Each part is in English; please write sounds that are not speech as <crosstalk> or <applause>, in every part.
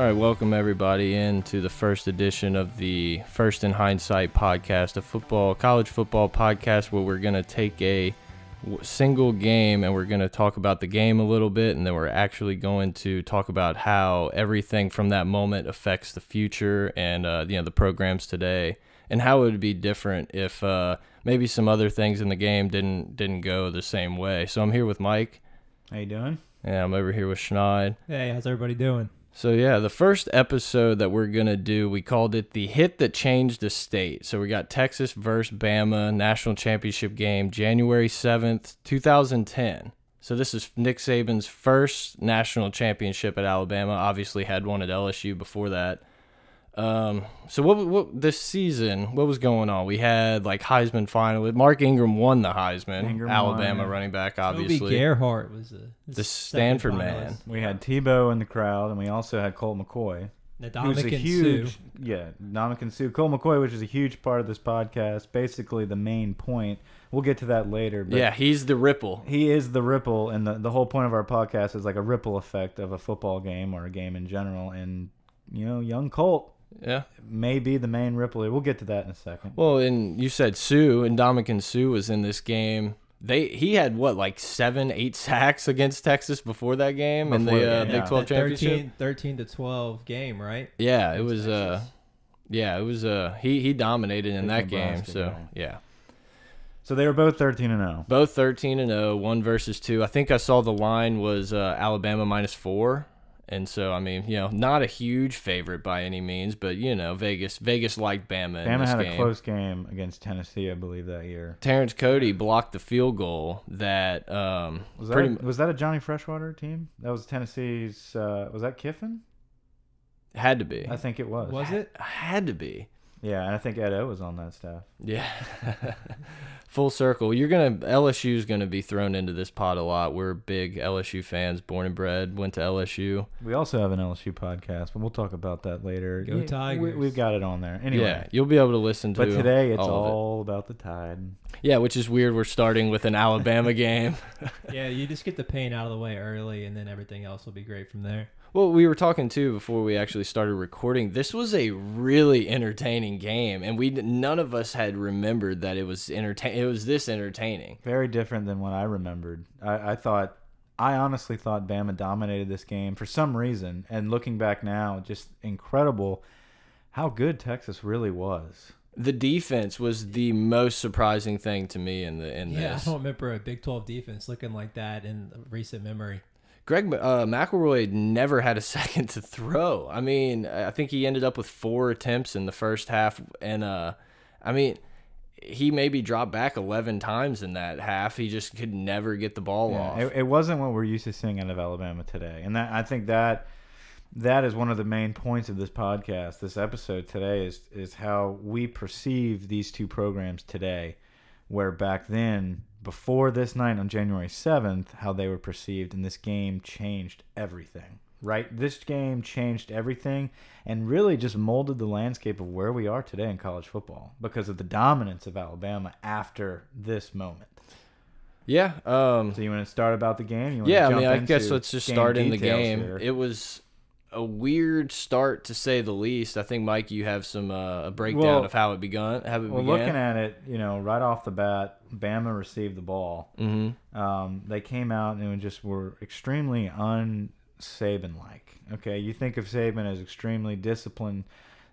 All right, welcome everybody into the first edition of the First in Hindsight podcast, a football, college football podcast where we're going to take a single game and we're going to talk about the game a little bit, and then we're actually going to talk about how everything from that moment affects the future and uh, you know the programs today, and how it would be different if uh, maybe some other things in the game didn't didn't go the same way. So I'm here with Mike, How you doing? Yeah, I'm over here with Schneid. Hey, how's everybody doing? So yeah, the first episode that we're gonna do, we called it the hit that changed the state. So we got Texas versus Bama national championship game, January seventh, two thousand ten. So this is Nick Saban's first national championship at Alabama. Obviously had one at LSU before that. Um, so what what this season? What was going on? We had like Heisman finalist. Mark Ingram won the Heisman. Ingram Alabama won. running back, Toby obviously. Gerhart was a The Stanford man. We had Tebow in the crowd, and we also had Colt McCoy, who's a huge, Suh. yeah, Ndamukong Suh, Colt McCoy, which is a huge part of this podcast. Basically, the main point. We'll get to that later. But Yeah, he's the ripple. he is the ripple, and the the whole point of our podcast is like a ripple effect of a football game or a game in general. And you know, young Colt Yeah. may be the main Ripley. We'll get to that in a second. Well, and you said Suh and Ndamukong Suh was in this game. They he had what like seven, eight sacks against Texas before that game in Before the the uh, game, Big. Twelve That championship. 13, 13 to 12 game, right? Yeah, it was. Uh, yeah, it was. Uh, he he dominated in that game. So guy. yeah, So they were both thirteen and oh. zero. both thirteen and 0, one versus two. I think I saw the line was uh, Alabama minus four. And so, I mean, you know, not a huge favorite by any means, but you know, Vegas, Vegas liked Bama. in Bama this had game. a close game against Tennessee, I believe, that year. Terrence Cody blocked the field goal that um, Was that pretty a, was that a Johnny Freshwater team? That was Tennessee's. Uh, was that Kiffin? had to be. I think it was. Was it? Had to be. Yeah, and I think Ed O was on that staff. Yeah. <laughs> Full circle. You're gonna LSU's gonna be thrown into this pot a lot. We're big LSU fans, born and bred, went to LSU. We also have an LSU podcast, but we'll talk about that later. Go Yeah, Tigers. We, have got it on there anyway. Yeah, you'll be able to listen to. But today it's all, all, it. about the Tide. Yeah, which is weird. We're starting with an Alabama <laughs> game. Yeah, you just get the pain out of the way early, and then everything else will be great from there. Well, we were talking too before we actually started recording. This was a really entertaining game, and we none of us had remembered that it was entertain. It was this entertaining. Very different than what I remembered. I, I thought, I honestly thought Bama dominated this game for some reason. And looking back now, just incredible how good Texas really was. The defense was the most surprising thing to me in the in Yeah, this. I don't remember a Big 12 defense looking like that in recent memory. Greg uh, McElroy never had a <laughs> second to throw. I mean, I think he ended up with four attempts in the first half, and uh, I mean, he maybe dropped back eleven times in that half. He just could never get the ball off. It, it wasn't what we're used to seeing out of Alabama today, and that I think that that is one of the main points of this podcast, this episode today is is how we perceive these two programs today, where back then, before this night on January seventh, how they were perceived, and this game changed everything. Right, this game changed everything, and really just molded the landscape of where we are today in college football because of the dominance of Alabama after this moment. yeah, um, So you want to start about the game? Yeah. I mean, I guess let's just start in the game. here? It was a weird start to say the least. I think Mike, you have some uh, a breakdown Well- of how it begun. How it well, began. looking at it, you know, right off the bat, Bama received the ball. mm-hmm. Um, they came out and just were extremely un-Saban like. Okay, you think of Saban as extremely disciplined,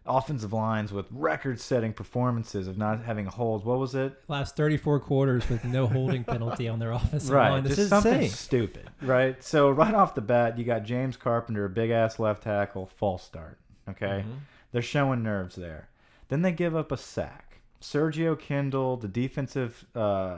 offensive lines with record-setting performances of not having holds. What was it? Last 34 quarters with no holding penalty on their <laughs> offensive right, line. This just is something insane. stupid, right? So right off the bat, you got James Carpenter, a big ass left tackle, false start. Okay, Mhm. they're showing nerves there. Then they give up a sack. Sergio Kindle, the defensive, uh,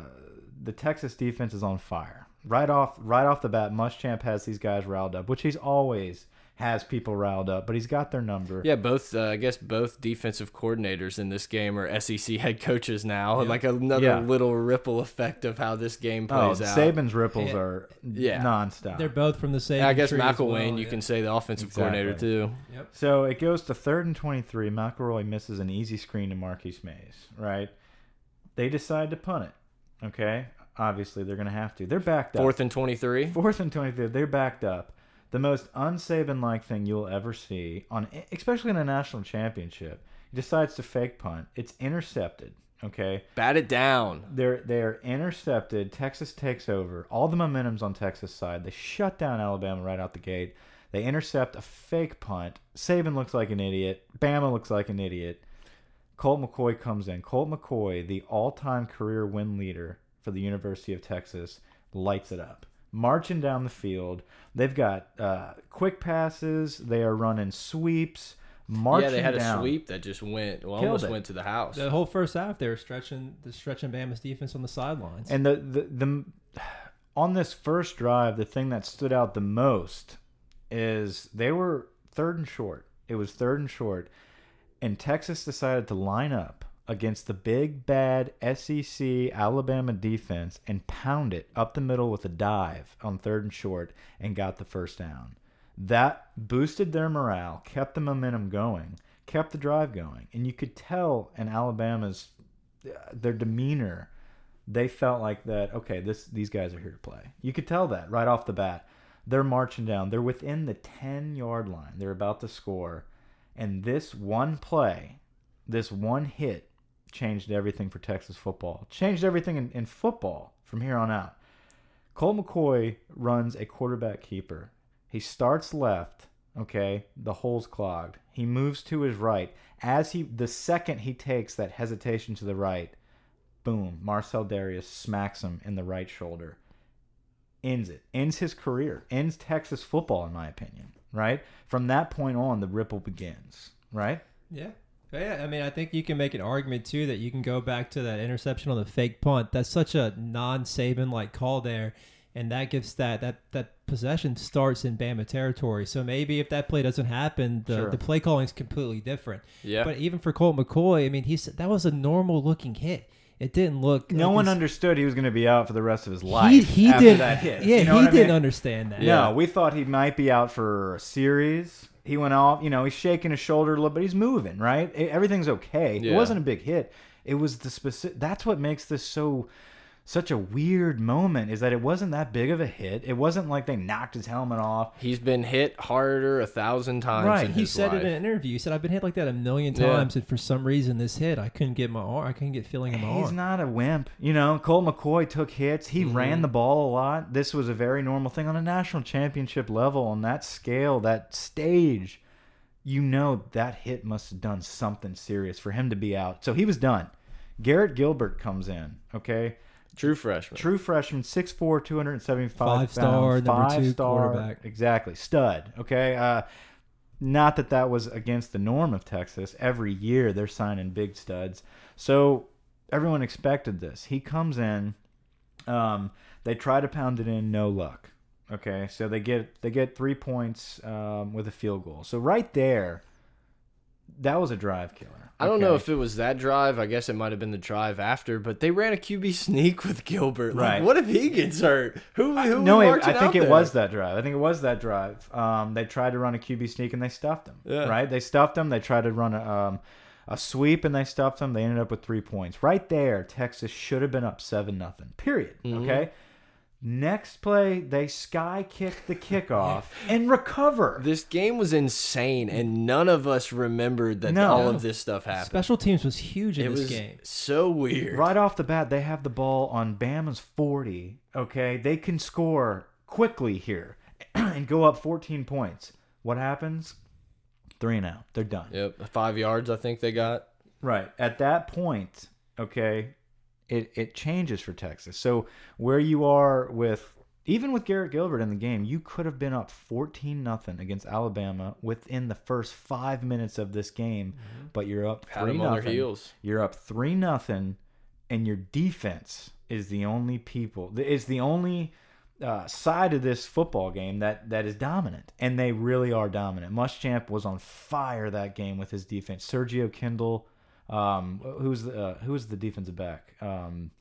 the Texas defense is on fire. Right off, right off the bat, Muschamp has these guys riled up, which he's always has people riled up, but he's got their number. Yeah, both. Uh, I guess both defensive coordinators in this game are SEC <laughs> head coaches now. Yeah. Like another Yeah. little ripple effect of how this game Oh, plays out. Saban's ripples Yeah. are Yeah. nonstop. They're both from the same. I guess tree McElwain, well, you yeah. can say the offensive coordinator too. Yep. So it goes to third and 23. McElroy misses an easy screen to Marquis Maze, right? They decide to punt it. Okay. Obviously, they're going to have to. They're backed up. Fourth and twenty-three. Fourth and 23. They're backed up. The most unsaban like thing you'll ever see on, especially in a national championship. He decides to fake punt. It's intercepted. Okay, Bat it down. they're they're intercepted. Texas takes over. All the momentum's on Texas side. They shut down Alabama right out the gate. They intercept a fake punt. Saban looks like an idiot. Bama looks like an idiot. Colt McCoy comes in. Colt McCoy, the all-time career win leader for the University of Texas, lights it up. Marching down the field, they've got uh, quick passes. They are running sweeps. Marching yeah, they had a sweep that just went, well, almost it. went to the house. The whole first half, they were stretching the stretching Bama's defense on the sidelines. And the, the the on this first drive, the thing that stood out the most is they were third and short. It was third and short, and Texas decided to line up against the big bad SEC Alabama defense and pound it up the middle with a dive on third and short and got the first down. That boosted their morale, kept the momentum going, kept the drive going, and you could tell in Alabama's uh, their demeanor they felt like that okay this these guys are here to play. You could tell that right off the bat. They're marching down. They're within the 10 yard line. They're about to score. And this one play this one hit changed everything for texas football changed everything in, in football from here on out Colt McCoy runs a quarterback keeper. He starts left, okay? The hole's clogged. He moves to his right. As he the second he takes that hesitation to the right, boom, Marcell Dareus smacks him in the right shoulder. Ends it. Ends his career. Ends Texas football in my opinion, right? From that point on the ripple begins, right? Yeah. Yeah, I mean, I think you can make an argument too that you can go back to that interception on the fake punt. That's such a non-Saban like call there, and that gives that that that possession starts in Bama territory. So maybe if that play doesn't happen, the, Sure. the play calling is completely different. Yeah. But even for Colt McCoy, I mean, he said that was a normal looking hit. It didn't look. No like one understood he was going to be out for the rest of his life. He, he after did. that hit. Yeah, You know he didn't mean? understand that. Yeah. We thought he might be out for a series. He went off, you know, he's shaking his shoulder a little, but he's moving, right? E- Everything's okay. It wasn't a big hit. It was the specific. That's what makes this so such a weird moment. Is that it wasn't that big of a hit. It wasn't like they knocked his helmet off. He's been hit harder a thousand times. Right. in He his said life. it in an interview. He said, "I've been hit like that a million Yeah. times, and for some reason, this hit, I couldn't get my arm. I couldn't get feeling in my He's arm." He's not a wimp. You know, Colt McCoy took hits. He Mm-hmm. ran the ball a lot. This was a very normal thing on a national championship level, on that scale, that stage. You know that hit must have done something serious for him to be out. So he was done. Garrett Gilbert comes in, okay? True freshman. True freshman, 6'4", 275 Five-star, pounds, number two five-star, quarterback. Exactly. Stud, okay? Uh, not that that was against the norm of Texas. Every year they're signing big studs. So everyone expected this. He comes in. Um, they try to pound it in, no luck. Okay, so they get they get three points um, with a field goal. So right there, that was a drive killer. I don't know if it was that drive. I guess it might have been the drive after, but they ran a QB sneak with Gilbert. Like, Right. what if he gets hurt? Who? who no, it, I think it there? was that drive. I think it was that drive. Um, they tried to run a QB sneak and they stuffed him. Yeah. Right? They stuffed him. They tried to run a, um, a sweep and they stuffed him. They ended up with three points. Right there, Texas should have been up seven nothing. Period. Mm-hmm. Okay. Next play, they sky kick the <laughs> kickoff and recover. This game was insane, and none of us remembered that No. all of this stuff happened. Special teams was huge in it this was game. so weird. Right off the bat, they have the ball on Bama's 40. Okay. They can score quickly here <clears throat> and go up 14 points. What happens? Three and out. They're done. Yep, five yards. I think they got. Right. At that point, okay, it it changes for Texas. So where you are with even with Garrett Gilbert in the game, you could have been up 14 nothing against Alabama within the first 5 minutes of this game, but you're up 3 them on their nothing. heels. You're up 3 nothing and your defense is the only people is the only uh, side of this football game that that is dominant, and they really are dominant. Muschamp was on fire that game with his defense. Sergio Kindle, um, who's the uh, who's the defensive back? Um,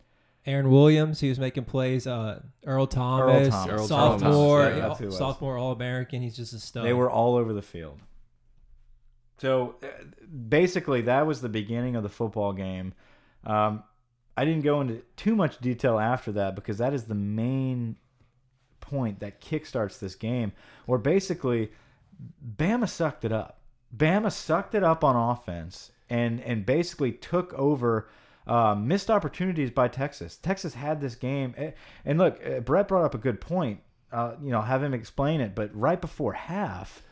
Aaron Williams, he was making plays. Uh, Earl Thomas, Thomas. Earl sophomore, Thomas, yeah, that's who it was. sophomore All American. He's just a stud. they were all over the field. So uh, basically, that was the beginning of the football game. Um, I didn't go into too much detail after that because that is the main point that kickstarts this game, where basically Bama sucked it up. Bama sucked it up on offense and and basically took over. Uh, missed opportunities by Texas. Texas had this game, and look, uh, Brett brought up a good point. Uh, you know, have him explain it. But right before half,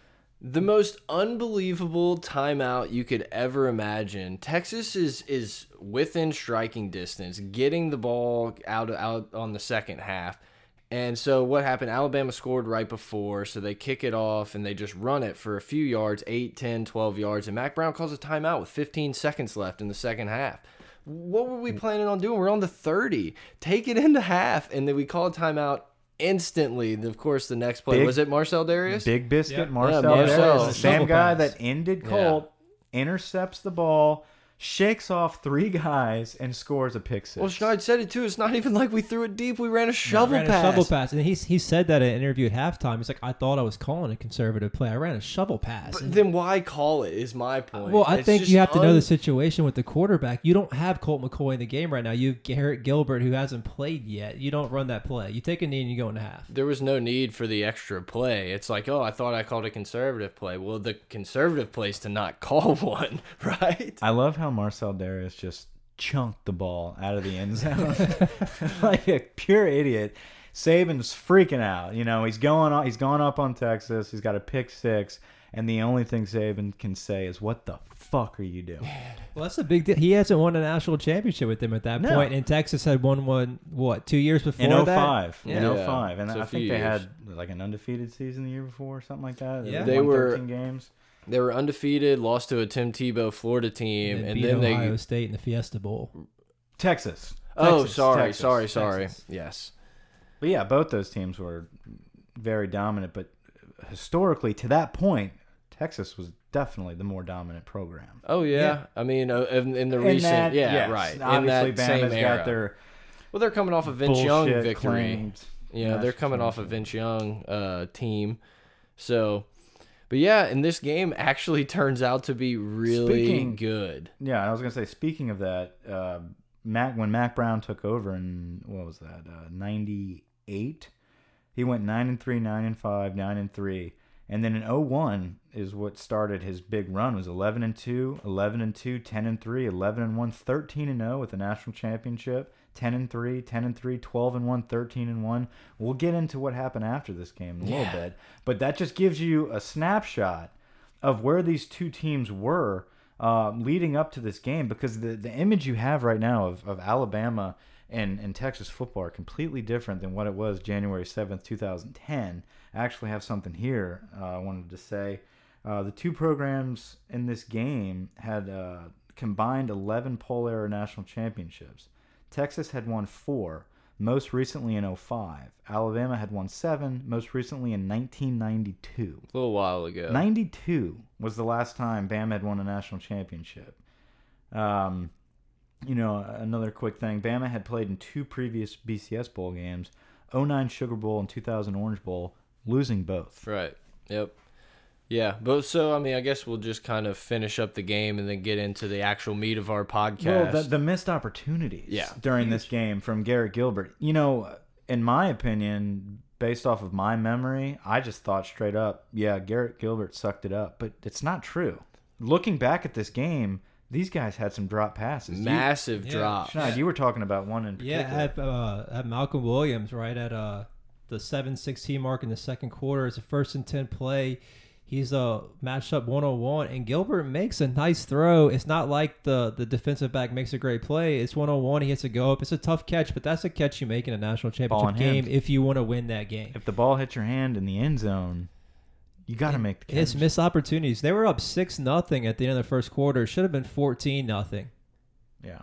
the most unbelievable timeout you could ever imagine. Texas is is within striking distance, getting the ball out out on the second half. And so what happened? Alabama scored right before, so they kick it off and they just run it for a few yards, 8, 10, 12 yards, and Mack Brown calls a timeout with 15 seconds left in the second half. What were we mm. planning on doing? We're on the 30. Take it into half and then we call a timeout instantly. Of course, the next play Big- was it Marcell Dareus? Big Biscuit, Yep. Marcell, Yeah, Marcell. Dareus, the same guy that ended Yeah. Colt, intercepts the ball, shakes off three guys, and scores a pick six. Well, Schneid said it too. It's not even like we threw it deep. We ran a shovel ran pass. a shovel pass, and he's he said that in an interview at halftime. He's like, I thought I was calling a conservative play. I ran a shovel pass. But And- then why call it? Is my point. well, I It's think you have to know the situation with the quarterback. You don't have Colt McCoy in the game right now. You have Garrett Gilbert who hasn't played yet. You don't run that play. You take a knee and you go into half. There was no need for the extra play. It's like, oh, I thought I called a conservative play. Well, the conservative play is to not <laughs> call one, <laughs> right? I love how Marcell Dareus just chunked the ball out of the end <laughs> zone <laughs> like a pure idiot. Saban's freaking out. You know, he's going on. He's gone up on Texas. He's got a pick six, and the only thing Saban can say is, "What the fuck are you doing?" Well, that's a big deal. He hasn't won a national championship with them at that No. point, and Texas had won one what two years before In that. 05. In Yeah. 05. And So a I think they years. had like an undefeated season the year before, or something like that. Yeah. They won were- 13 games. They were undefeated, lost to a Tim Tebow Florida team, and, and, beat then Ohio they. State in the Fiesta Bowl. Texas. Oh, Texas, sorry, Texas. sorry, sorry. Texas. Yes. But yeah, both those teams were very dominant. But historically, to that point, Texas was definitely the more dominant program. Oh yeah. Yeah. I mean, uh, in, in the In recent, that- yeah, yes, right. in Obviously, that same era. got their well, they're coming off a Vince Young bullshit victory. claimed Yeah, they're coming off a championship. Vince Young uh, team. So, but yeah, and this game actually <laughs> turns out to be really Speaking- good. Yeah, I was gonna say. Speaking of that, uh, Mack when Mack Brown took over in what was that '98, he went nine and three, nine and five, nine and three, and then in 01 is what started his big run. Was 11 and 2, 11 and 2, 10 and 3, 11 and 1, 13 and 0 with the national championship. 10 and 3, 10 and 3, 12 and 1, 13 and 1. We'll get into what happened after this game in a Yeah. little bit, but that just gives you a snapshot of where these two teams were uh, leading up to this game because the, the image you have right now of, of Alabama and, and Texas football are completely different than what it was January 7th, 2010. I actually have something here uh, I wanted to say. Uh, the two programs in this game had uh, combined 11 Poll Era national championships. Texas had won four, most recently in 05. Alabama had won seven, most recently in 1992. A little while ago. 92 was the last time Bama had won a national championship. Um, you know, another quick thing Bama had played in two previous BCS bowl games 09 Sugar Bowl and 2000 Orange Bowl, losing both. Right. Yep. Yeah, but so I mean, I guess we'll just kind of finish up the game and then get into the actual meat of our podcast. Well, the, the missed opportunities Yeah. during this game from Garrett Gilbert. You know, in my opinion, based off of my memory, I just thought straight up, yeah, Garrett Gilbert sucked it up. But it's not true. Looking back at this game, these guys had some drop passes. You- Massive Yeah. drop. Schneid, you were talking about one in Yeah, particular. at, uh, at Malcolm Williams, right at uh, the 7-16 mark in the second quarter. It's a first and 10 play. He's a matched up one-on-one, and Gilbert makes a nice throw. It's not like the, the defensive back makes a great play. It's one-on-one. He hits a go up. It's a tough catch, but that's a catch you make in a national championship game hand. if you want to win that game. if the ball hits your hand in the end zone, you got to make the catch. It's missed opportunities. They were up six nothing at the end of the first quarter. It should have been fourteen nothing. yeah.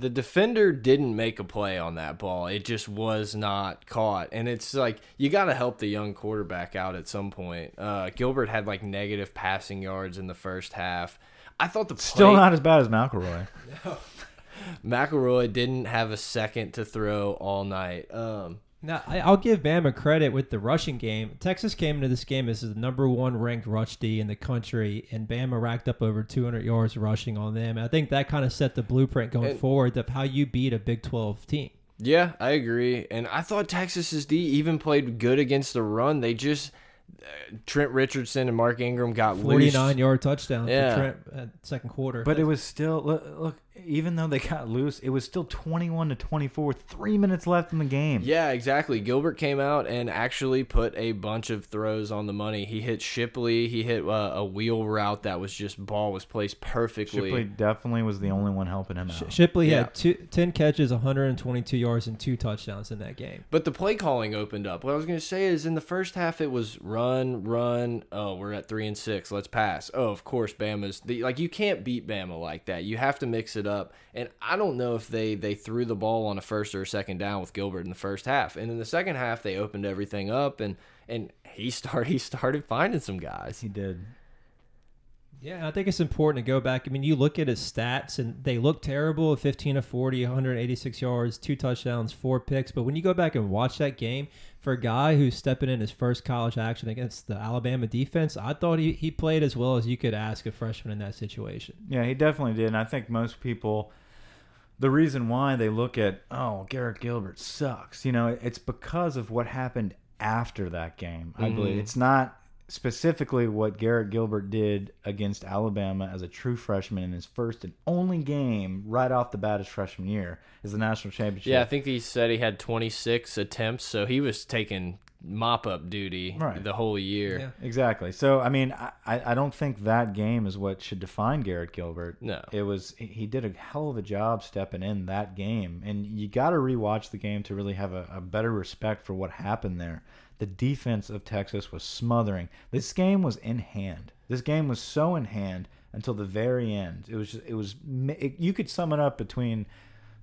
The defender didn't make a play on that ball. It just was not caught. And it's like you got to help the young quarterback out at some point. Uh, Gilbert had like negative passing yards in the first half. I thought the play, Still not as bad as McElroy. <laughs> McElroy didn't have a second to throw all night. Um, Now, I, I'll give Bama credit with the rushing game. Texas came into this game as the number one ranked rush D in the country, and Bama racked up over 200 yards rushing on them. I think that kind of set the blueprint going And- forward of how you beat a Big 12 team. Yeah, I agree. And I thought Texas's D even played good against the run. They just uh, Trent Richardson and Mark Ingram got loose. 49 yard touchdown Yeah. for Trent at second quarter. But it was still look, look. Even though they got loose, it was still twenty-one to twenty-four. Three minutes left in the game. Yeah, exactly. Gilbert came out and actually put a bunch of throws on the money. He hit Shipley. He hit uh, a wheel route that was just ball was placed perfectly. Shipley definitely was the only one helping him out. Shipley Yeah. had two, 10 catches, 122 yards, and two touchdowns in that game. But the play calling opened up. What I was going to say is in the first half it was run, run. Oh, we're at three and six. Let's pass. Oh, of course, Bama's the, like you can't beat Bama like that. You have to mix it up. And I don't know if they they threw the ball on a first or a second down with Gilbert in the first half. And in the second half they opened everything up and and he <laughs> start he started finding some guys. He did. Yeah, and I think it's important to go back. I mean, you look at his stats, and they look terrible 15 of 40, 186 yards, two touchdowns, four picks. But when you go back and watch that game, for a guy who's stepping in his first college action against the Alabama defense, I thought he, he played as well as you could ask a freshman in that situation. Yeah, he definitely did. And I think most people, the reason why they look at, oh, Garrett Gilbert sucks, you know, it's because of what happened after that game. I believe Mhm. it's not specifically what Garrett Gilbert did against Alabama as a true freshman in his first and only game right off the bat his freshman year is the national championship. Yeah, I think he said he had 26 attempts, so he was taking mop up duty Right. the whole year. Yeah. Exactly. So I mean, I, I I don't think that game is what should define Garrett Gilbert. No. It was he did a hell of a job stepping in that game, and you got to rewatch the game to really have a, a better respect for what happened there. The defense of Texas was smothering. This game was in hand. This game was so in hand until the very end. It was just, it was it, you could sum it up between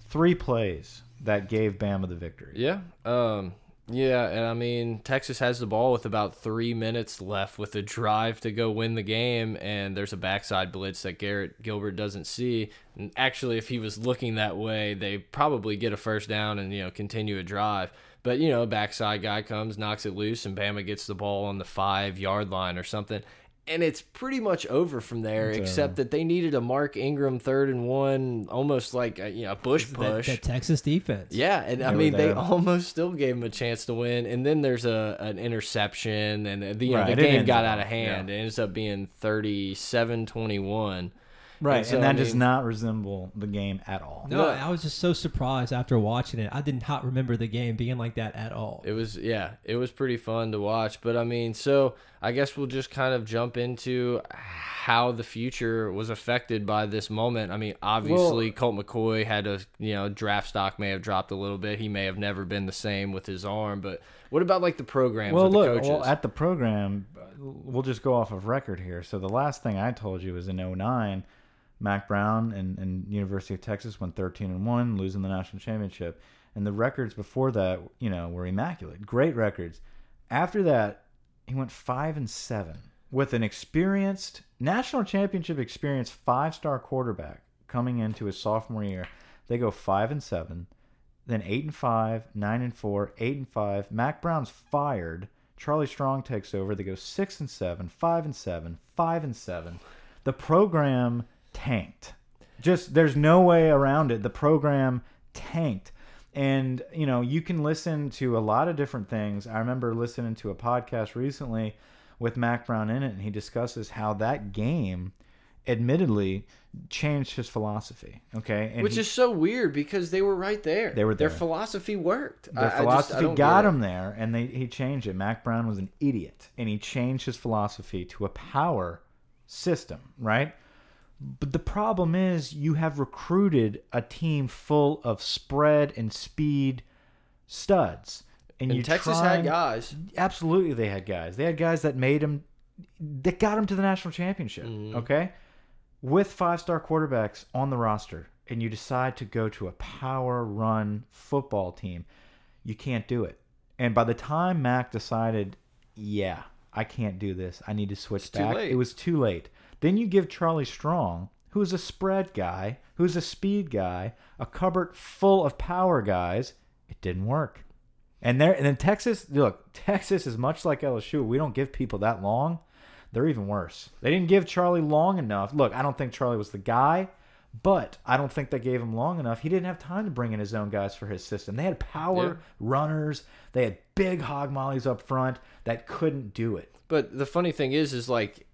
three plays that gave Bama the victory. Yeah. Um yeah, and I mean Texas has the ball with about three minutes left with a drive to go win the game, and there's a backside blitz that Garrett Gilbert doesn't see. And actually, if he was looking that way, they probably get a first down and you know continue a drive. But you know, backside guy comes, knocks it loose, and Bama gets the ball on the five yard line or something. And it's pretty much over from there, It's except over. that they needed a Mark Ingram third and one, almost like a, you know, a bush push. that Texas defense. Yeah, and I They were mean they almost still gave him a chance to win, and then there's a an interception, and the, you know Right, the game got out of hand. yeah. It ends up being 37-21. Right, And so, and that I does not resemble the game at all. No, No. I was just so surprised after watching it. I did not remember the game being like that at all. It was yeah, it was pretty fun to watch. But I mean, so I guess we'll just kind of jump into how the future was affected by this moment. I mean, obviously Colt McCoy had a you know draft stock may have dropped a little bit. He may have never been the same with his arm. But what about like the programs Well, look, the well, at the program, uh, we'll just go off of record here. So the last thing I told you was in 09, Mack Brown and, and University of Texas went 13 and 1, losing the national championship. And the records before that, you know, were immaculate. Great records. After that, he went 5 and 7 with an experienced national championship experienced five-star quarterback coming into his sophomore year. They go 5 and 7 then eight and five, nine and four, eight and five. Mack Brown's fired. Charlie Strong takes over. They go six and seven, five and seven, five and seven. The program tanked. Just there's no way around it. The program tanked. And you know, you can listen to a lot of different things. I remember listening to a podcast recently with Mack Brown in it, and he discusses how that game admittedly changed his philosophy. Okay. And Which he- is so weird because they were right there. They were there. Their philosophy worked. Their I- I just- I philosophy got him there, and they he changed it. Mack Brown was an idiot, and he changed his philosophy to a power system, right? But the problem is, you have recruited a team full of spread and speed studs, and, And you Texas trying- had guys. Absolutely, they had guys. They had guys that made them, that got them to the national championship. Mhm. Okay, with five-star quarterbacks on the roster, and you decide to go to a power-run football team, you can't do it. And by the time Mack decided, yeah, I can't do this. I need to switch It's back. It was too late. Then you give Charlie Strong, who's a spread guy, who's a speed guy, a cupboard full of power guys. It didn't work. And there, and then Texas. Look, Texas is much like LSU. We don't give people that long. They're even worse. They didn't give Charlie long enough. Look, I don't think Charlie was the guy, But I don't think they gave him long enough. He didn't have time to bring in his own guys for his system. They had power Yeah. runners. They had big hog mollies up front that couldn't do it. But the funny thing is, is like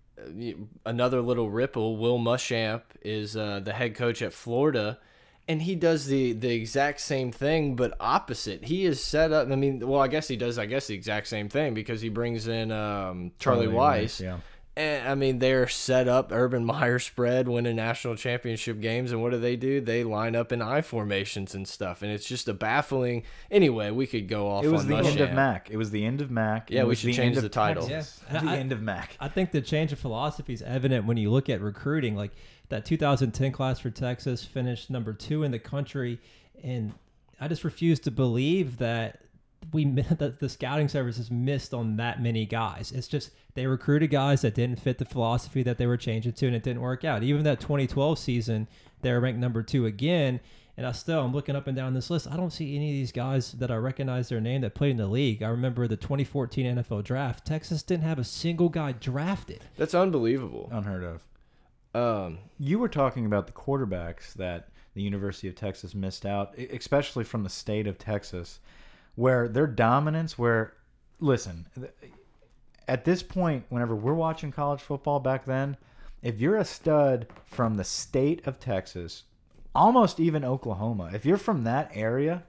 another little ripple. Will Muschamp is uh, the head coach at Florida, and he does the the exact same thing, but opposite. He is set up. I mean, well, I guess he does. I guess the exact same thing because he brings in um, Charlie, Weis. yeah. And I mean, they're set up Urban Meyer spread, winning national championship games, and what do they do? They line up in I formations and stuff, and it's just a baffling. Anyway, we could go off. It was on the end of Mack. It was the end of Mack. Yeah, It we should the change the title. Texas. Yeah. The I- end of Mack. I think the change of philosophy is evident when you look at recruiting. Like that 2010 class for Texas finished number two in the country, and I just refuse to believe that we <laughs> mi- that the scouting services missed on that many guys. It's just they recruited guys that didn't fit the philosophy that they were changing to, and it didn't work out. Even that 2012 season, they're ranked number two again. And I still, I'm looking up and down this list. I don't see any of these guys that I recognize their name that played in the league. I remember the 2014 NFL draft. Texas didn't have a single guy drafted. That's unbelievable. Unheard of. Um, You were talking about the quarterbacks that the University of Texas missed out, especially from the state of Texas, where their dominance, where, listen, at this point, whenever we're watching college football back then, if you're a stud from the state of Texas, almost even Oklahoma, if you're from that area,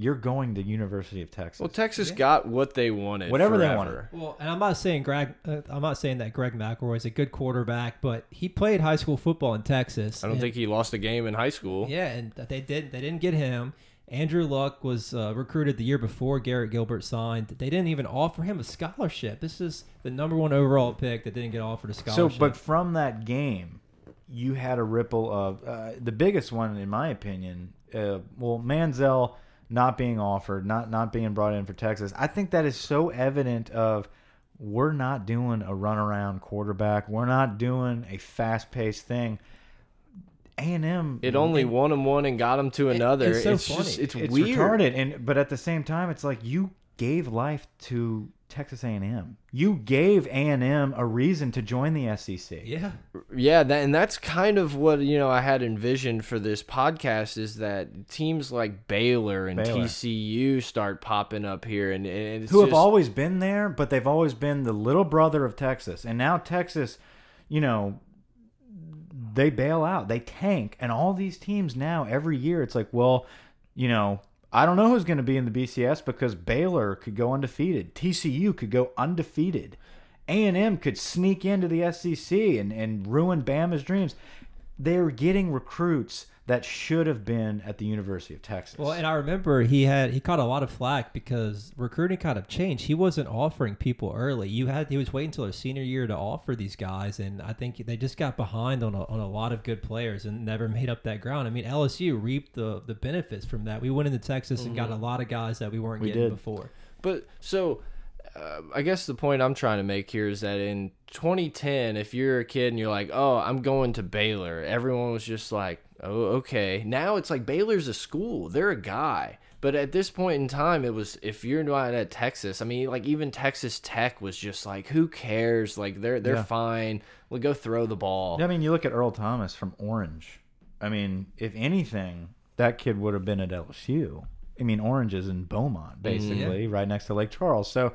you're going to University of Texas. well, Texas got what they wanted. Whatever they wanted. Well, and I'm not saying Greg. Uh, I'm not saying that Greg McElroy is a good quarterback, but he played high school football in Texas. I don't and- think he lost a game in high school. Yeah, and they did. They didn't get him. Andrew Luck was uh, recruited the year before Garrett Gilbert signed. They didn't even offer him a scholarship. This is the number one overall pick that didn't get offered a scholarship. So, but from that game, you had a ripple of uh, the biggest one, in my opinion. Uh, well, Manziel not being offered, not not being brought in for Texas. I think that is so evident of we're not doing a runaround quarterback. We're not doing a fast paced thing. A and M. It only won them one and got them to another. it's so just funny. it's, it's weird. retarded and but at the same time it's like you gave life to Texas A&M. You gave A&M a reason to join the SEC. yeah, Yeah, that and that's kind of what you know I had envisioned for this podcast is that teams like Baylor and Baylor. TCU start popping up here, and, and it's who have just- always been there, but they've always been the little brother of Texas. And now Texas, you know, they bail out, they tank, and all these teams now every year it's like, well, you know, I don't know who's going to be in the BCS because Baylor could go undefeated, TCU could go undefeated, A and M could sneak into the SEC and and ruin Bama's dreams. They're getting recruits that should have been at the University of Texas. Well, and I remember he had he caught a lot of flack because recruiting kind of changed. He wasn't offering people early. You had he was waiting until his senior year to offer these guys, and I think they just got behind on a, on a lot of good players and never made up that ground. I mean, LSU reaped the the benefits from that. We went into Texas and got mm-hmm. a lot of guys that we weren't We getting did. before. But so, uh, I guess the point I'm trying to make here is that in 2010, if you're a kid and you're like, "Oh, I'm going to Baylor," everyone was just like, "Oh, okay." Now it's like Baylor's a school; they're a guy. But at this point in time, it was if you're not at Texas. I mean, like even Texas Tech was just like, "Who cares?" Like they're they're Yeah. fine. We'll go throw the ball. Yeah, I mean, you look at Earl Thomas from Orange. I mean, if anything, that kid would have been at LSU. I mean, Orange is in Beaumont, basically, right next to Lake Charles. So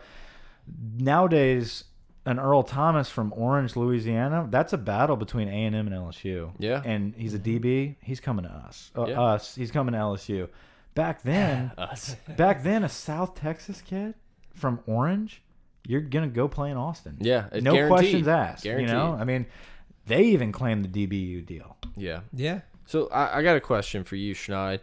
nowadays, an Earl Thomas from Orange, Louisiana, that's a battle between A and M and LSU. Yeah. and he's a DB. He's coming to us. Uh, Yeah. Us. He's coming to LSU. Back then, <laughs> Us. back then, a South Texas kid from Orange, you're gonna go play in Austin. Yeah, it's no guaranteed. questions asked. Guaranteed. You know, I mean, they even claimed the DBU deal. Yeah. Yeah, So I, I got a question for you, Schneid.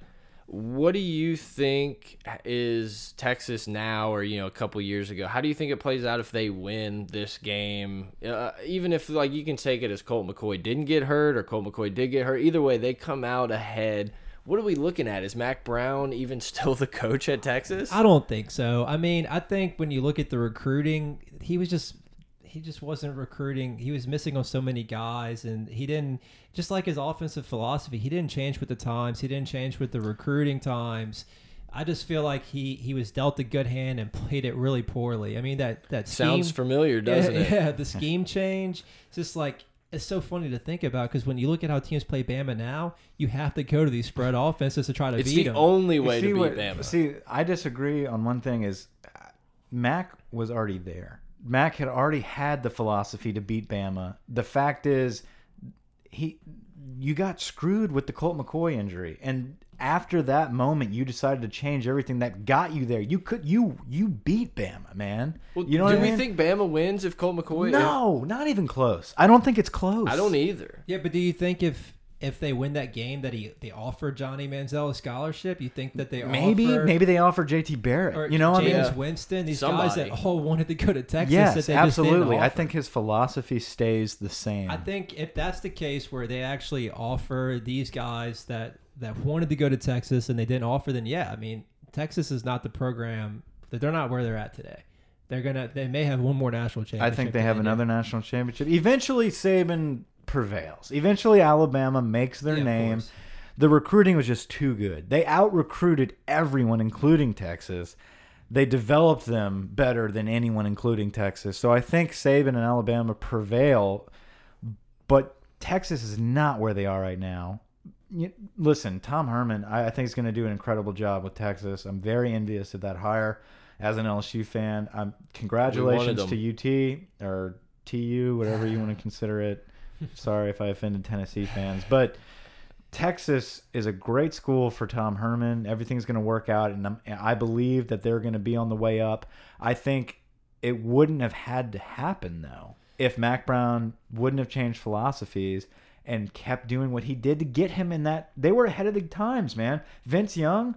What do you think is Texas now, or you know, a couple years ago? How do you think it plays out if they win this game? Uh, even if like you can take it as Colt McCoy didn't get hurt, or Colt McCoy did get hurt. Either way, they come out ahead. What are we looking at? Is Mack Brown even <laughs> still the coach at Texas? I don't think so. I mean, I think when you look at the recruiting, he was just he just wasn't recruiting. He was missing on so many guys, and he didn't just like his offensive philosophy. He didn't change with the times. He didn't change with the recruiting times. I just feel like he he was dealt a good hand and played it really poorly. I mean that that scheme, Sounds familiar, doesn't yeah, it? <laughs> Yeah, the scheme change. It's just like it's so funny to think about because when you look at how teams play Bama now, you have to go to these spread offenses to try to It's beat the them. only way see to beat what- Bama. See, I disagree on one thing is uh, Mack was already there. Mack had already had the philosophy to beat Bama. The fact is he you got screwed with the Colt McCoy injury and after that moment you decided to change everything that got you there. You could you you beat Bama, man. Well, you know do what I we mean? think Bama wins if Colt McCoy? no, not even close. I don't think it's close. I don't either. yeah, but do you think if if they win that game that he they offer Johnny Manziel a scholarship, you think that they Maybe offer, maybe they offer JT Barrett. or you know, I mean, Yeah. Winston, these guys Somebody. that all wanted to go to Texas. that yes, they just didn't absolutely. I think his philosophy stays the same. I think if that's the case where they actually offer these guys that that wanted to go to Texas and they didn't offer, then yeah, I mean Texas is not the program. that They're not where they're at today. They're gonna. They may have one more national championship. I think they than have do. another national championship. Eventually, Saban prevails. Eventually, Alabama makes their Yeah, name. The recruiting was just too good. They out recruited everyone, including Texas. They developed them better than anyone, including Texas. So I think Saban and Alabama prevail, but Texas is not where they are right now. You, listen, Tom Herman, I, I think is going to do an incredible job with Texas. I'm very envious of that hire. As an LSU fan, I'm congratulations to UT or TU, whatever you want to consider it. Sorry if I offended Tennessee fans, but Texas is a great school for Tom Herman. Everything's going to work out, and I'm, I believe that they're going to be on the way up. I think it wouldn't have had to happen though if Mack Brown wouldn't have changed philosophies and kept doing what he did to get him in that. They were ahead of the times, man. Vince Young,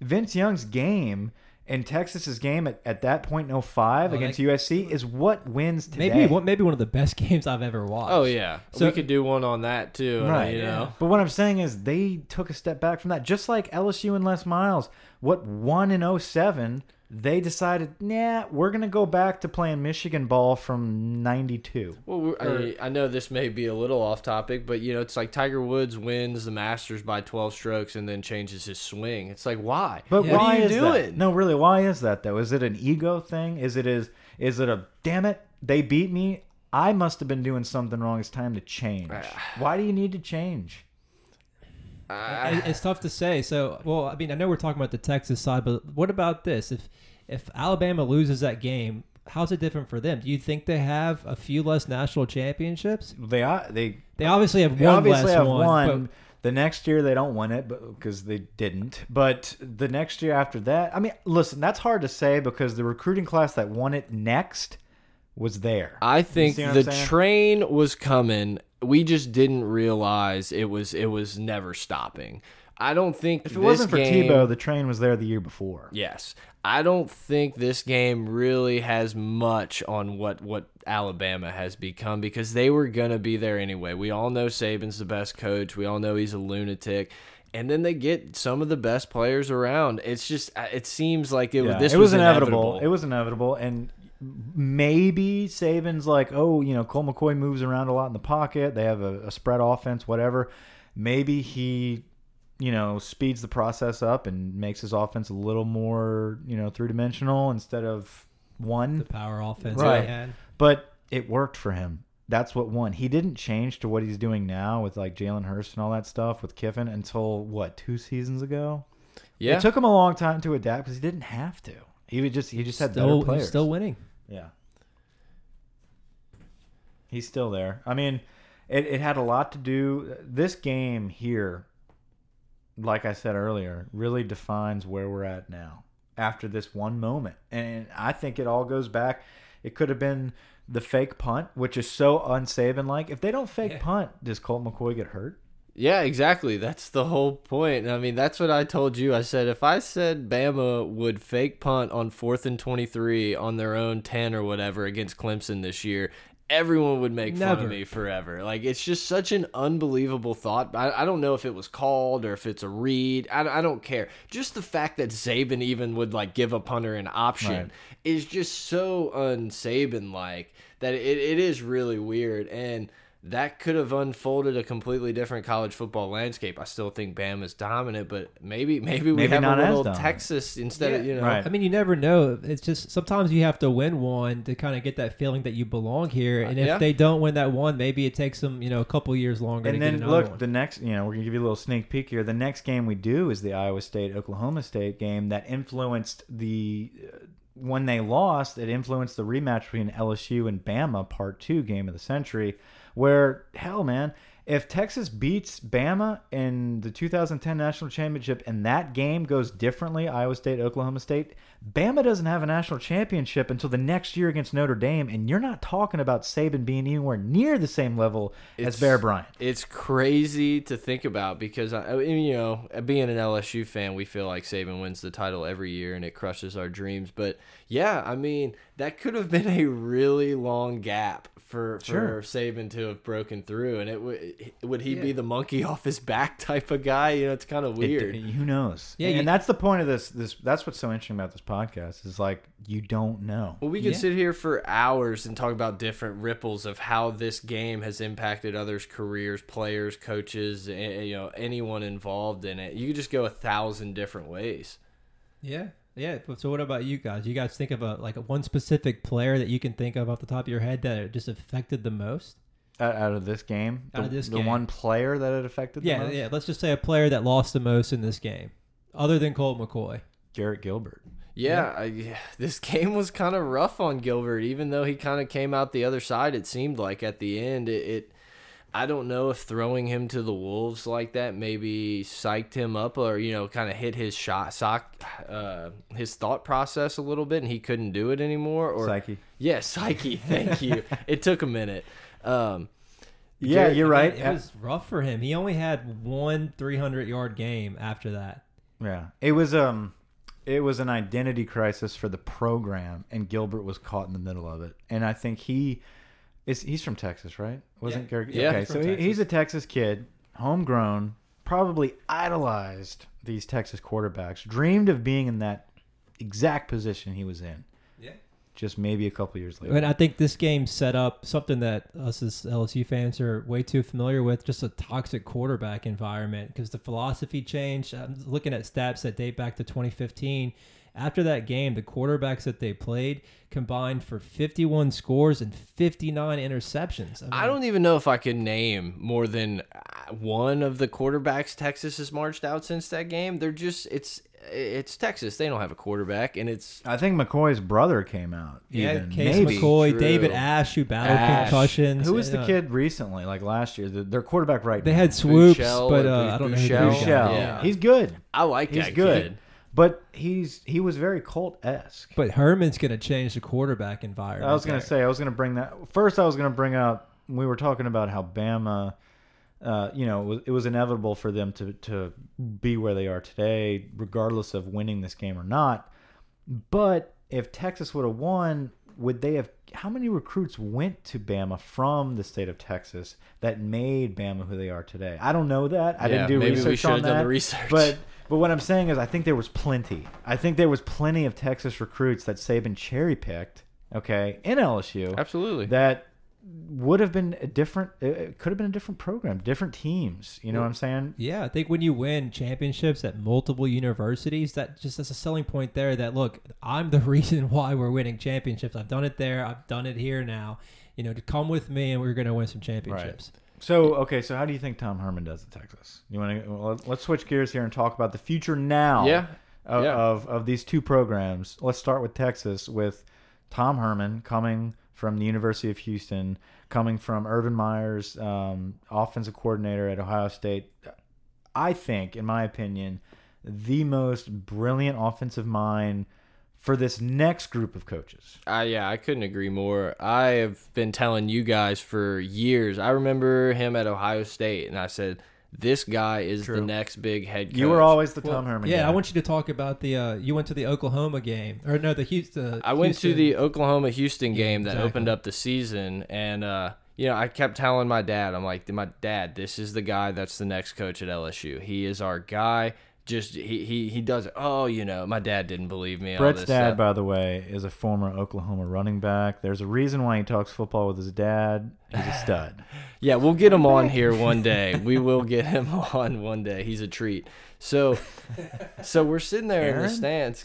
Vince Young's game. And Texas's game at, at that point in 05 Oh, against they- USC is what wins today. Maybe one, maybe one of the best <laughs> games I've ever watched. Oh yeah, So- we could do one on that too. Uh, right. You know. But what I'm saying is they took a step back from that. Just like LSU and Les Miles, what won in 07, they decided, nah, we're going to go back to playing Michigan ball from 92. Well, I, I know this may be a little off topic, but you know, it's like Tiger Woods wins the Masters by 12 strokes and then changes his swing. It's like, why? But Yeah. why what are you is doing? that? No, really, why is that though? Is it an ego thing? Is it is is it a damn it, they beat me? I must have been doing something wrong. It's time to change. <sighs> Why do you need to change? I- it's tough to say. So, well, I mean, I know we're talking about the Texas side, but what about this? If if Alabama loses that game, how's it different for them? Do you think they have a few less national championships? They are they They obviously have They one obviously less have one. one. but- the next year they don't win it, but because they didn't. But the next year after that, I mean, listen, that's hard to say because the recruiting class that won it next was there. I think the saying? train was coming. We just didn't realize it was it was never stopping. I don't think if it wasn't for game, Tebow, the train was there the year before. Yes. I don't think this game really has much on what what Alabama has become because they were going to be there anyway. We all know Saban's the best coach. We all know he's a lunatic. And then they get some of the best players around. It's just uh, it seems like it was Yeah, this it was, was inevitable. inevitable. It was inevitable, and maybe Saban's like, oh, you know, Colt McCoy moves around a lot in the pocket. They have a, a spread offense, whatever. Maybe he, you know, speeds the process up and makes his offense a little more, you know, three dimensional instead of one. the power offense Right. they had. But it worked for him. That's what won. He didn't change to what he's doing now with like Jalen Hurts and all that stuff with Kiffin until what two seasons ago. yeah. It took him a long time to adapt because he didn't have to. He would just he just had Still, better players. still winning. Yeah. He's still there. I mean, it, it had a lot to do. This game here, like I said earlier, really defines where we're at now after this one moment. And I think it all goes back. It could have been the fake punt, which is so unsaban like. If they don't fake Yeah. punt, does Colt McCoy get hurt? Yeah, exactly. That's the whole point. I mean, that's what I told you. I said if I said Bama would fake punt on fourth and 23 on their own 10 or whatever against Clemson this year, everyone would make fun of me forever. Like, it's just such an unbelievable thought. I, I don't know if it was called or if it's a read. I, I don't care. Just the fact that Saban even would, like, give a punter an option Right. is just so un-Saban like that it, it is really weird. And that could have unfolded a completely different college football landscape. I still think Bama's dominant, but maybe maybe we Maybe have not a little. Texas instead of you know. Right. I mean, you never know. It's just sometimes you have to win one to kind of get that feeling that you belong here. And if Yeah. they don't win that one, maybe it takes them, you know, a couple years longer And to then another look, one. the next, you know, we're gonna give you a little sneak peek here. The next game we do is the Iowa State Oklahoma State game that influenced the uh, when they lost. It influenced the rematch between LSU and Bama, Part Two game of the century. Where hell, man, if Texas beats Bama in the 2010 national championship and that game goes differently, Iowa State, Oklahoma State, Bama doesn't have a national championship until the next year against Notre Dame, and you're not talking about Saban being anywhere near the same level as Bear Bryant. It's crazy to think about because I you know, being an LSU fan, we feel like Saban wins the title every year and it crushes our dreams. But yeah, I mean, that could have been a really long gap for Sure. Saban to have broken through, and it would would he be the monkey <laughs> off his back type of guy? You know, it's kind of It- weird. who knows? Yeah, and you- that's the point of this. This that's what's so interesting about this podcast is like you don't know. Well, we could Yeah. sit here for hours and talk about different ripples of how this game has impacted others' careers, players, coaches, and, you know, anyone involved in it. You could just go a thousand different ways. yeah. Yeah. So what about you guys? You guys think of a like one specific player that you can think of off the top of your head that it just affected the most? Out, out of this game, Out the, of this the game. one player that it affected. the Yeah, most? yeah. Let's just say a player that lost the most in this game, other than Colt McCoy. Garrett Gilbert. Yeah, I, yeah, this <laughs> game was kind of rough on Gilbert, even though he kind of came out the other side. It seemed like at the end, it, it. I don't know if throwing him to the wolves like that maybe psyched him up, or you know, kind of hit his shot, sock, uh, his thought process a little bit, and he couldn't do it anymore. Or Psyche. yeah, psyche. Thank you. <laughs> it took a minute. Um, Yeah, Garrett- you're right. It was rough for him. He only had one 300 yard game after that. Yeah, it was um, it was an identity crisis for the program, and Gilbert was caught in the middle of it. And I think he is he's from Texas, right? Wasn't Yeah. Garrett? Yeah, okay, he's so from he, Texas. he's a Texas kid, homegrown, probably idolized these Texas quarterbacks, dreamed of being in that exact position he was in. Yeah. Just maybe a couple years later. And I think this game set up something that us as LSU fans are way too familiar with just a toxic quarterback environment because the philosophy changed. I'm looking at stats that date back to 2015. After that game, the quarterbacks that they played combined for 51 scores and 59 interceptions. mean, I don't even know if I could name more than uh, one of the quarterbacks Texas has marched out since that game. They're just it's it's Texas. They don't have a quarterback, and it's I think McCoy's brother came out. Yeah, even. Case maybe. McCoy, True. David Ash, who battled Ash. concussions. Who was the Uh, kid recently, like last year? The, their quarterback right now. They now. had Swoopes, Buechele but uh, I don't know who the Buechele. guy- Buechele. Yeah. He's good. I like He's that good. kid. But he's he was very Colt esque. But Herman's going to change the quarterback environment. I was gonna say I was gonna bring that first. I was gonna bring up we were talking about how Bama, uh, you know, it was, it was inevitable for them to to be where they are today, regardless of winning this game or not. But if Texas would have won, would they have? How many recruits went to Bama from the state of Texas that made Bama who they are today? I don't know that. I Yeah, didn't do maybe we research should on have done that. the research. But but what I'm saying is, I think there was plenty. I think there was plenty of Texas recruits that Saban cherry picked. Okay, in LSU Absolutely. that would have been a different. It could have been a different program, different teams. You know what I'm saying? Yeah, I think when you win championships at multiple universities, that just is a selling point there. That look, I'm the <laughs> reason why we're winning championships. I've done it there. I've done it here now. You know, to come with me, and we're going to win some championships. So okay, so how do you think Tom Herman does at Texas? You want to well, let's switch gears here and talk about the future now. Yeah. Of, Yeah. of of these two programs. Let's start with Texas with Tom Herman coming from the University of Houston, coming from Urban Meyer's um, offensive coordinator at Ohio State. I think, in my opinion, the most brilliant offensive mind for this next group of coaches. Uh, yeah, I couldn't agree more. I have been telling you guys for years. I remember him at Ohio State, and I said, "This guy is the next big head coach." You were always the Well, Tom Herman. yeah, guy. I want you to talk about the. Uh, you went to the Oklahoma game, or no, the Houston. I went to the Oklahoma Houston Yeah, game that opened up the season, and uh, you know, I kept telling my dad, I'm like, my dad, this is the guy that's the next coach at LSU. He is our guy. Just he he he does it. Oh, you know, my dad didn't believe me. all Brett's this dad, stuff. by the way, is a former Oklahoma running back. There's a reason why he talks football with his dad. He's a <laughs> stud. Yeah, we'll get him on <laughs> here one day. We will get him <laughs> on one day. He's a treat. So, so we're sitting there in the stands,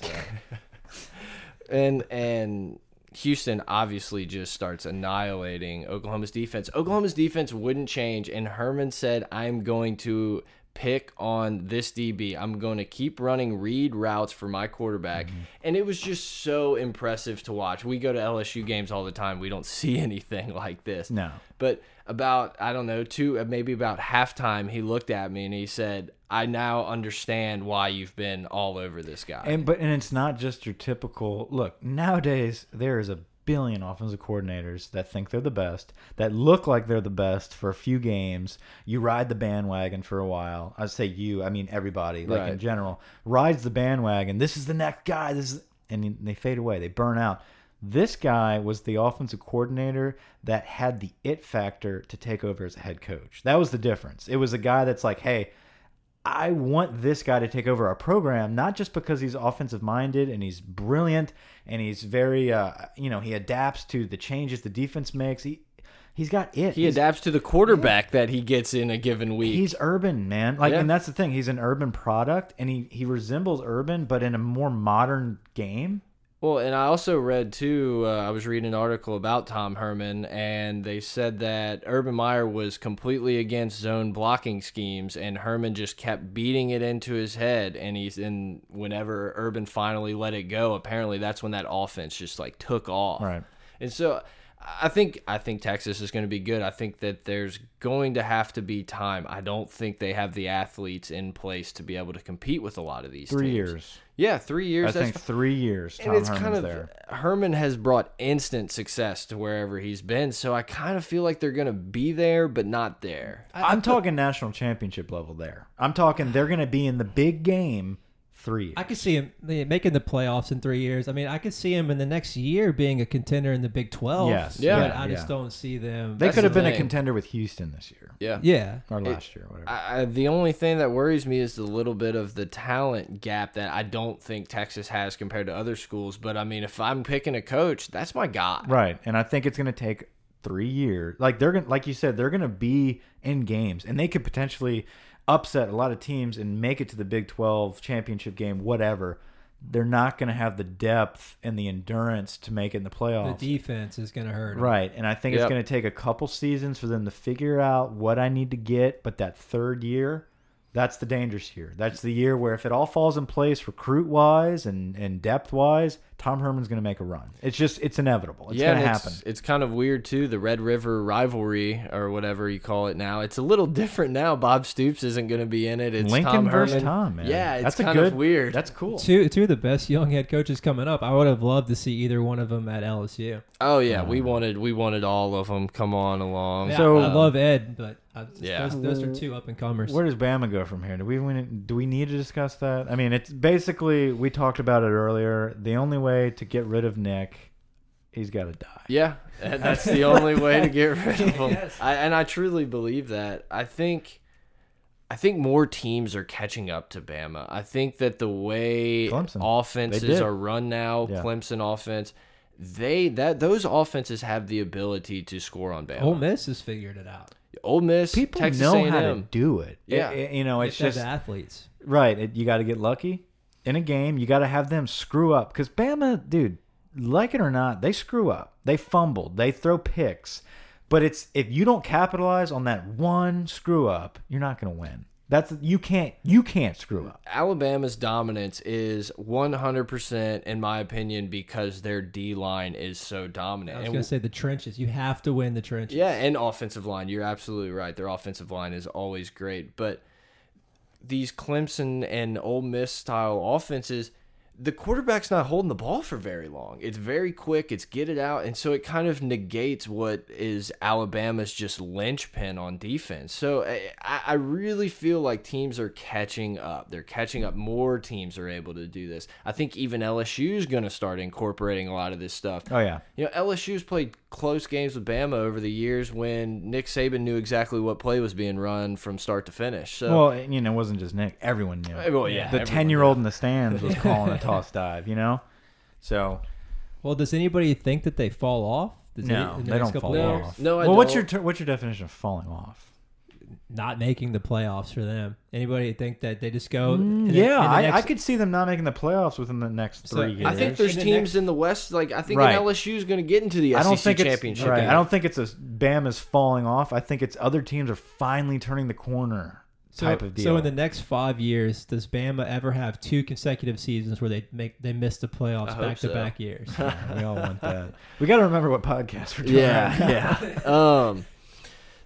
and and Houston obviously just starts annihilating Oklahoma's defense. Oklahoma's defense wouldn't change, and Herman said, "I'm going to." Pick on this DB. I'm going to keep running read routes for my quarterback. And it was just so impressive to watch. We go to LSU games all the time. We don't <laughs> see anything like this. No. But about I don't know two uh, maybe about halftime, he looked at me and he said, "I now understand why you've been all over this guy." And but and it's not just your typical look. Nowadays there is a billion offensive coordinators that think they're the best, that look like they're the best for a few games. You ride the bandwagon for a while. I say you, I mean everybody, like in general, rides the bandwagon. This is the next guy. This is and they fade away. They burn out. This guy was the offensive coordinator that had the it factor to take over as a head coach. That was the difference. It was a guy that's like, hey, I want this guy to take over our program, not just because he's offensive minded and he's brilliant and he's very, uh, you know, he adapts to the changes the defense makes. He he's got it. he He's- adapts to the quarterback that he gets in a given week. He's urban, man. Like, Yeah. and that's the thing. He's an urban product, and he he resembles urban, but in a more modern game. Well, and I also read too. Uh, I was reading an article about Tom Herman, and they said that Urban Meyer was completely against zone blocking schemes, and Herman just kept beating it into his head. And he's in whenever Urban finally let it go. Apparently, that's when that offense just like took off. Right. And so I think I think Texas is going to be good. I think that there's going to have to be time. I don't think they have the athletes in place to be able to compete with a lot of these Three teams. years. Yeah, three years. I that's think three years. Tom and it's Herman's kind of there. Herman has brought instant success to wherever he's been, so I kind of feel like they're gonna be there, but not there. I'm talking national championship level there. I'm talking they're going to be in the big game three years. I could see him making the playoffs in three years. I mean, I could see him in the next year being a contender in the Big Twelve. Yes. Yeah. but I Yeah. just don't see them. they That's could have the been a contender with Houston this year Yeah. yeah, or last year, whatever. I, I, the only thing that worries me is the little bit of the talent gap that I don't think Texas has compared to other schools. But I mean, if I'm picking a coach, that's my guy. Right, and I think it's going to take three years. Like they're going, to like you said, they're going to be in games, and they could potentially upset a lot of teams and make it to the Big Twelve championship game, whatever. They're not going to have the depth and the endurance to make it in the playoffs. the defense is going to hurt. 'em. Right, and I think Yep. it's going to take a couple seasons for them to figure out what I need to get. But that third year, that's the dangerous year. That's the year where if it all falls in place, recruit wise and and depth wise, Tom Herman's going to make a run. It's just it's inevitable. It's yeah, going to happen. it's, it's kind of weird too. The Red River rivalry, or whatever you call it now, it's a little <laughs> different now. Bob Stoops isn't going to be in it. It's Lincoln Tom versus Herman. Tom, man. Yeah, it's that's a kind good, of weird. That's cool. Two two of the best young head coaches coming up. I would have loved to see either one of them at LSU. Oh yeah, we um, wanted we wanted all of them. Come on along. Yeah, So- I love Ed, but uh, I, Yeah. those, those are two up and comers. Where does Bama go from here? Do we do we need to discuss that? I mean, it's basically we talked about it earlier. The only way to get rid of Nick, he's got to die. Yeah, and <laughs> that's the only way to get rid of him. Yes. I, and I truly believe that. I think, I think more teams are catching up to Bama. I think that the way Clemson. Offenses are run now, Yeah. Clemson offense, they that those offenses have the ability to score on Bama. Ole Miss has figured it out. Ole Miss, People Texas know A&M. how to do it. Yeah. It- it- you know, You it's have just athletes. right. It, you got to get lucky in a game. You got to have them screw up because Bama, dude, like it or not, they screw up. They fumbled. They throw picks. But it's if you don't capitalize on that one screw up, you're not going to win. That's you can't you can't screw up. Alabama's dominance is 100% in my opinion because their D line is so dominant. I was going to say the trenches. You have to win the trenches. Yeah, and offensive line. You're absolutely right. Their offensive line is always great, but these Clemson and Ole Miss style offenses, the quarterback's not holding the ball for very long. It's very quick. It's get it out, and so it kind of negates what is Alabama's just linchpin on defense. So I, I really feel like teams are catching up. They're catching up. More teams are able to do this. I think even LSU is going to start incorporating a lot of this stuff. Oh yeah. You know, LSU's played close games with Bama over the years when Nick Saban knew exactly what play was being run from start to finish. So Well, you know, it wasn't just Nick. Everyone knew. Well, yeah, the ten-year-old in the stands was calling a toss <laughs> dive. You know, so Well, does anybody think that they fall off? Does no, in the they don't fall years? off. No, I well, what's your don't. ter- what's your definition of falling off? Not making the playoffs for them. Anybody think that they just go? in the- Mm, yeah, in the I, I could see them not making the playoffs within the next So, three years. I think there's In the teams next- in the West. Like I think Right. LSU is going to get into the SEC I don't think championship. it's right. game. I don't think it's a Bama's falling off. I think it's other teams are finally turning the corner So, type of deal. so in the next five years, does Bama ever have two consecutive seasons where they make they miss the playoffs back to back years? Yeah, <laughs> we all want that. We got to remember what podcast we're doing. Yeah, yeah. Um,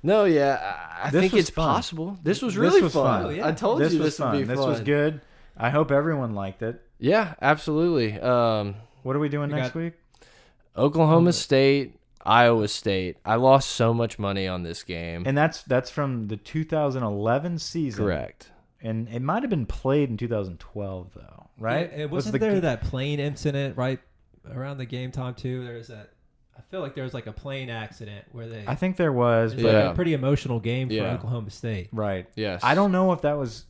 no, yeah. I, I This think it's fun. possible. This was This really was fun. fun. Oh, yeah. I told this you was this fun. would be This was good. I hope everyone liked it. Yeah, absolutely. Um, What are we doing We next week? Oklahoma Okay. State, Iowa State. I lost so much money on this game. And that's that's from the 2011 season. Correct. And it might have been played in 2012 though, right? Yeah, it Was wasn't the there that plane incident right around the game time too? There was that. I feel like there was like a plane accident where they. I think there was, it but like Yeah. a pretty emotional game for Yeah. Oklahoma State. right. Yes. I don't know if that was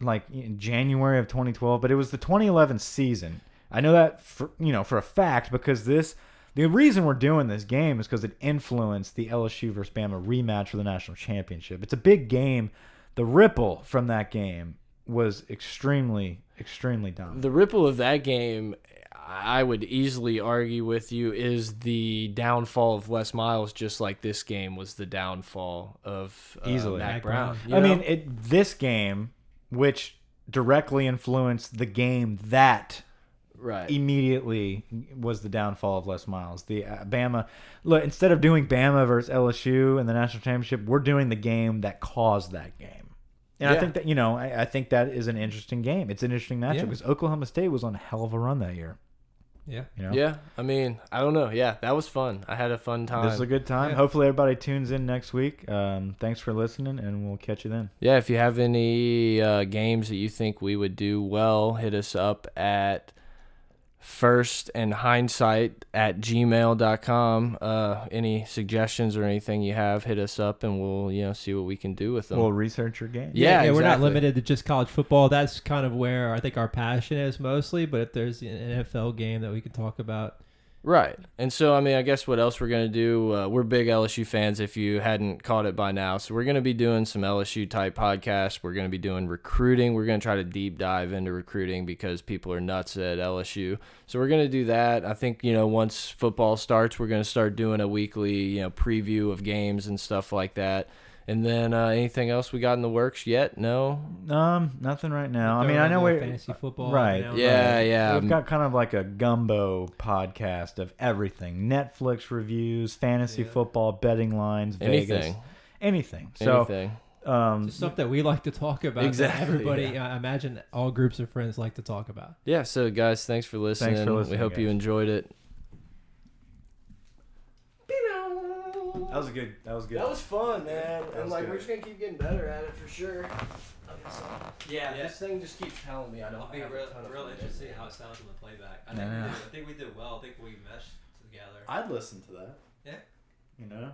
like in January of 2012, but it was the 2011 season. I know that for you know for a fact because this the reason we're doing this game is because it influenced the LSU versus Bama rematch for the national championship. It's a big game. The ripple from that game was extremely extremely dominant. The ripple of that game, I would easily argue with you, is the downfall of Les Miles, just like this game was the downfall of uh, Easily. Mack Mack Brown. Brown. you I know? mean, it, this game, which directly influenced the game that right. immediately was the downfall of Les Miles. The uh, Bama look instead of doing Bama versus LSU in the national championship, we're doing the game that caused that game. And I think that you know, I, I think that is an interesting game. It's an interesting matchup Yeah. because Oklahoma State was on a hell of a run that year. Yeah. You know, Yeah, I mean, I don't know. Yeah, that was fun. I had a fun time. this is a good time. Yeah. Hopefully, everybody tunes in next week. Um, thanks for listening, and we'll catch you then. Yeah, if you have any uh, games that you think we would do well, hit us up at first and hindsight at gmail.com. Uh, any suggestions or anything you have, hit us up and we'll, you know, see what we can do with them. We'll research your game. Yeah, we're not limited to just college football. That's kind of where I think our passion is mostly. But if there's an NFL game that we can talk about, Right. And so, I mean, I guess what else we're going to do, uh, we're big LSU fans if you hadn't caught it by now. So, we're going to be doing some LSU type podcasts. We're going to be doing recruiting. We're going to try to deep dive into recruiting because people are nuts at LSU. So, we're going to do that. I think, you know, once football starts, we're going to start doing a weekly, you know, preview of games and stuff like that. And then uh, anything else we got in the works yet? No? Um, nothing right now. I mean, I know little we fantasy football. right. now. Yeah, Right. yeah. We've got kind of like a gumbo podcast of everything: Netflix reviews, fantasy Yeah. football, betting lines, Vegas, Anything. anything. So, Anything. um, Just stuff that we like to talk about. that Exactly, Everybody, I imagine all groups of friends like to talk about. Yeah, so guys, thanks for listening. We listening, hope you enjoyed it. That was good. That was good. That was fun, man. That and like good. we're just gonna keep getting better at it for sure. Yeah, Yeah. this thing just keeps telling me I don't. I'll be have real, ton of real information. interested how it sounds on the playback. I Yeah. think, we did, I think we did well. I think we meshed together. I'd listen to that. Yeah. You know,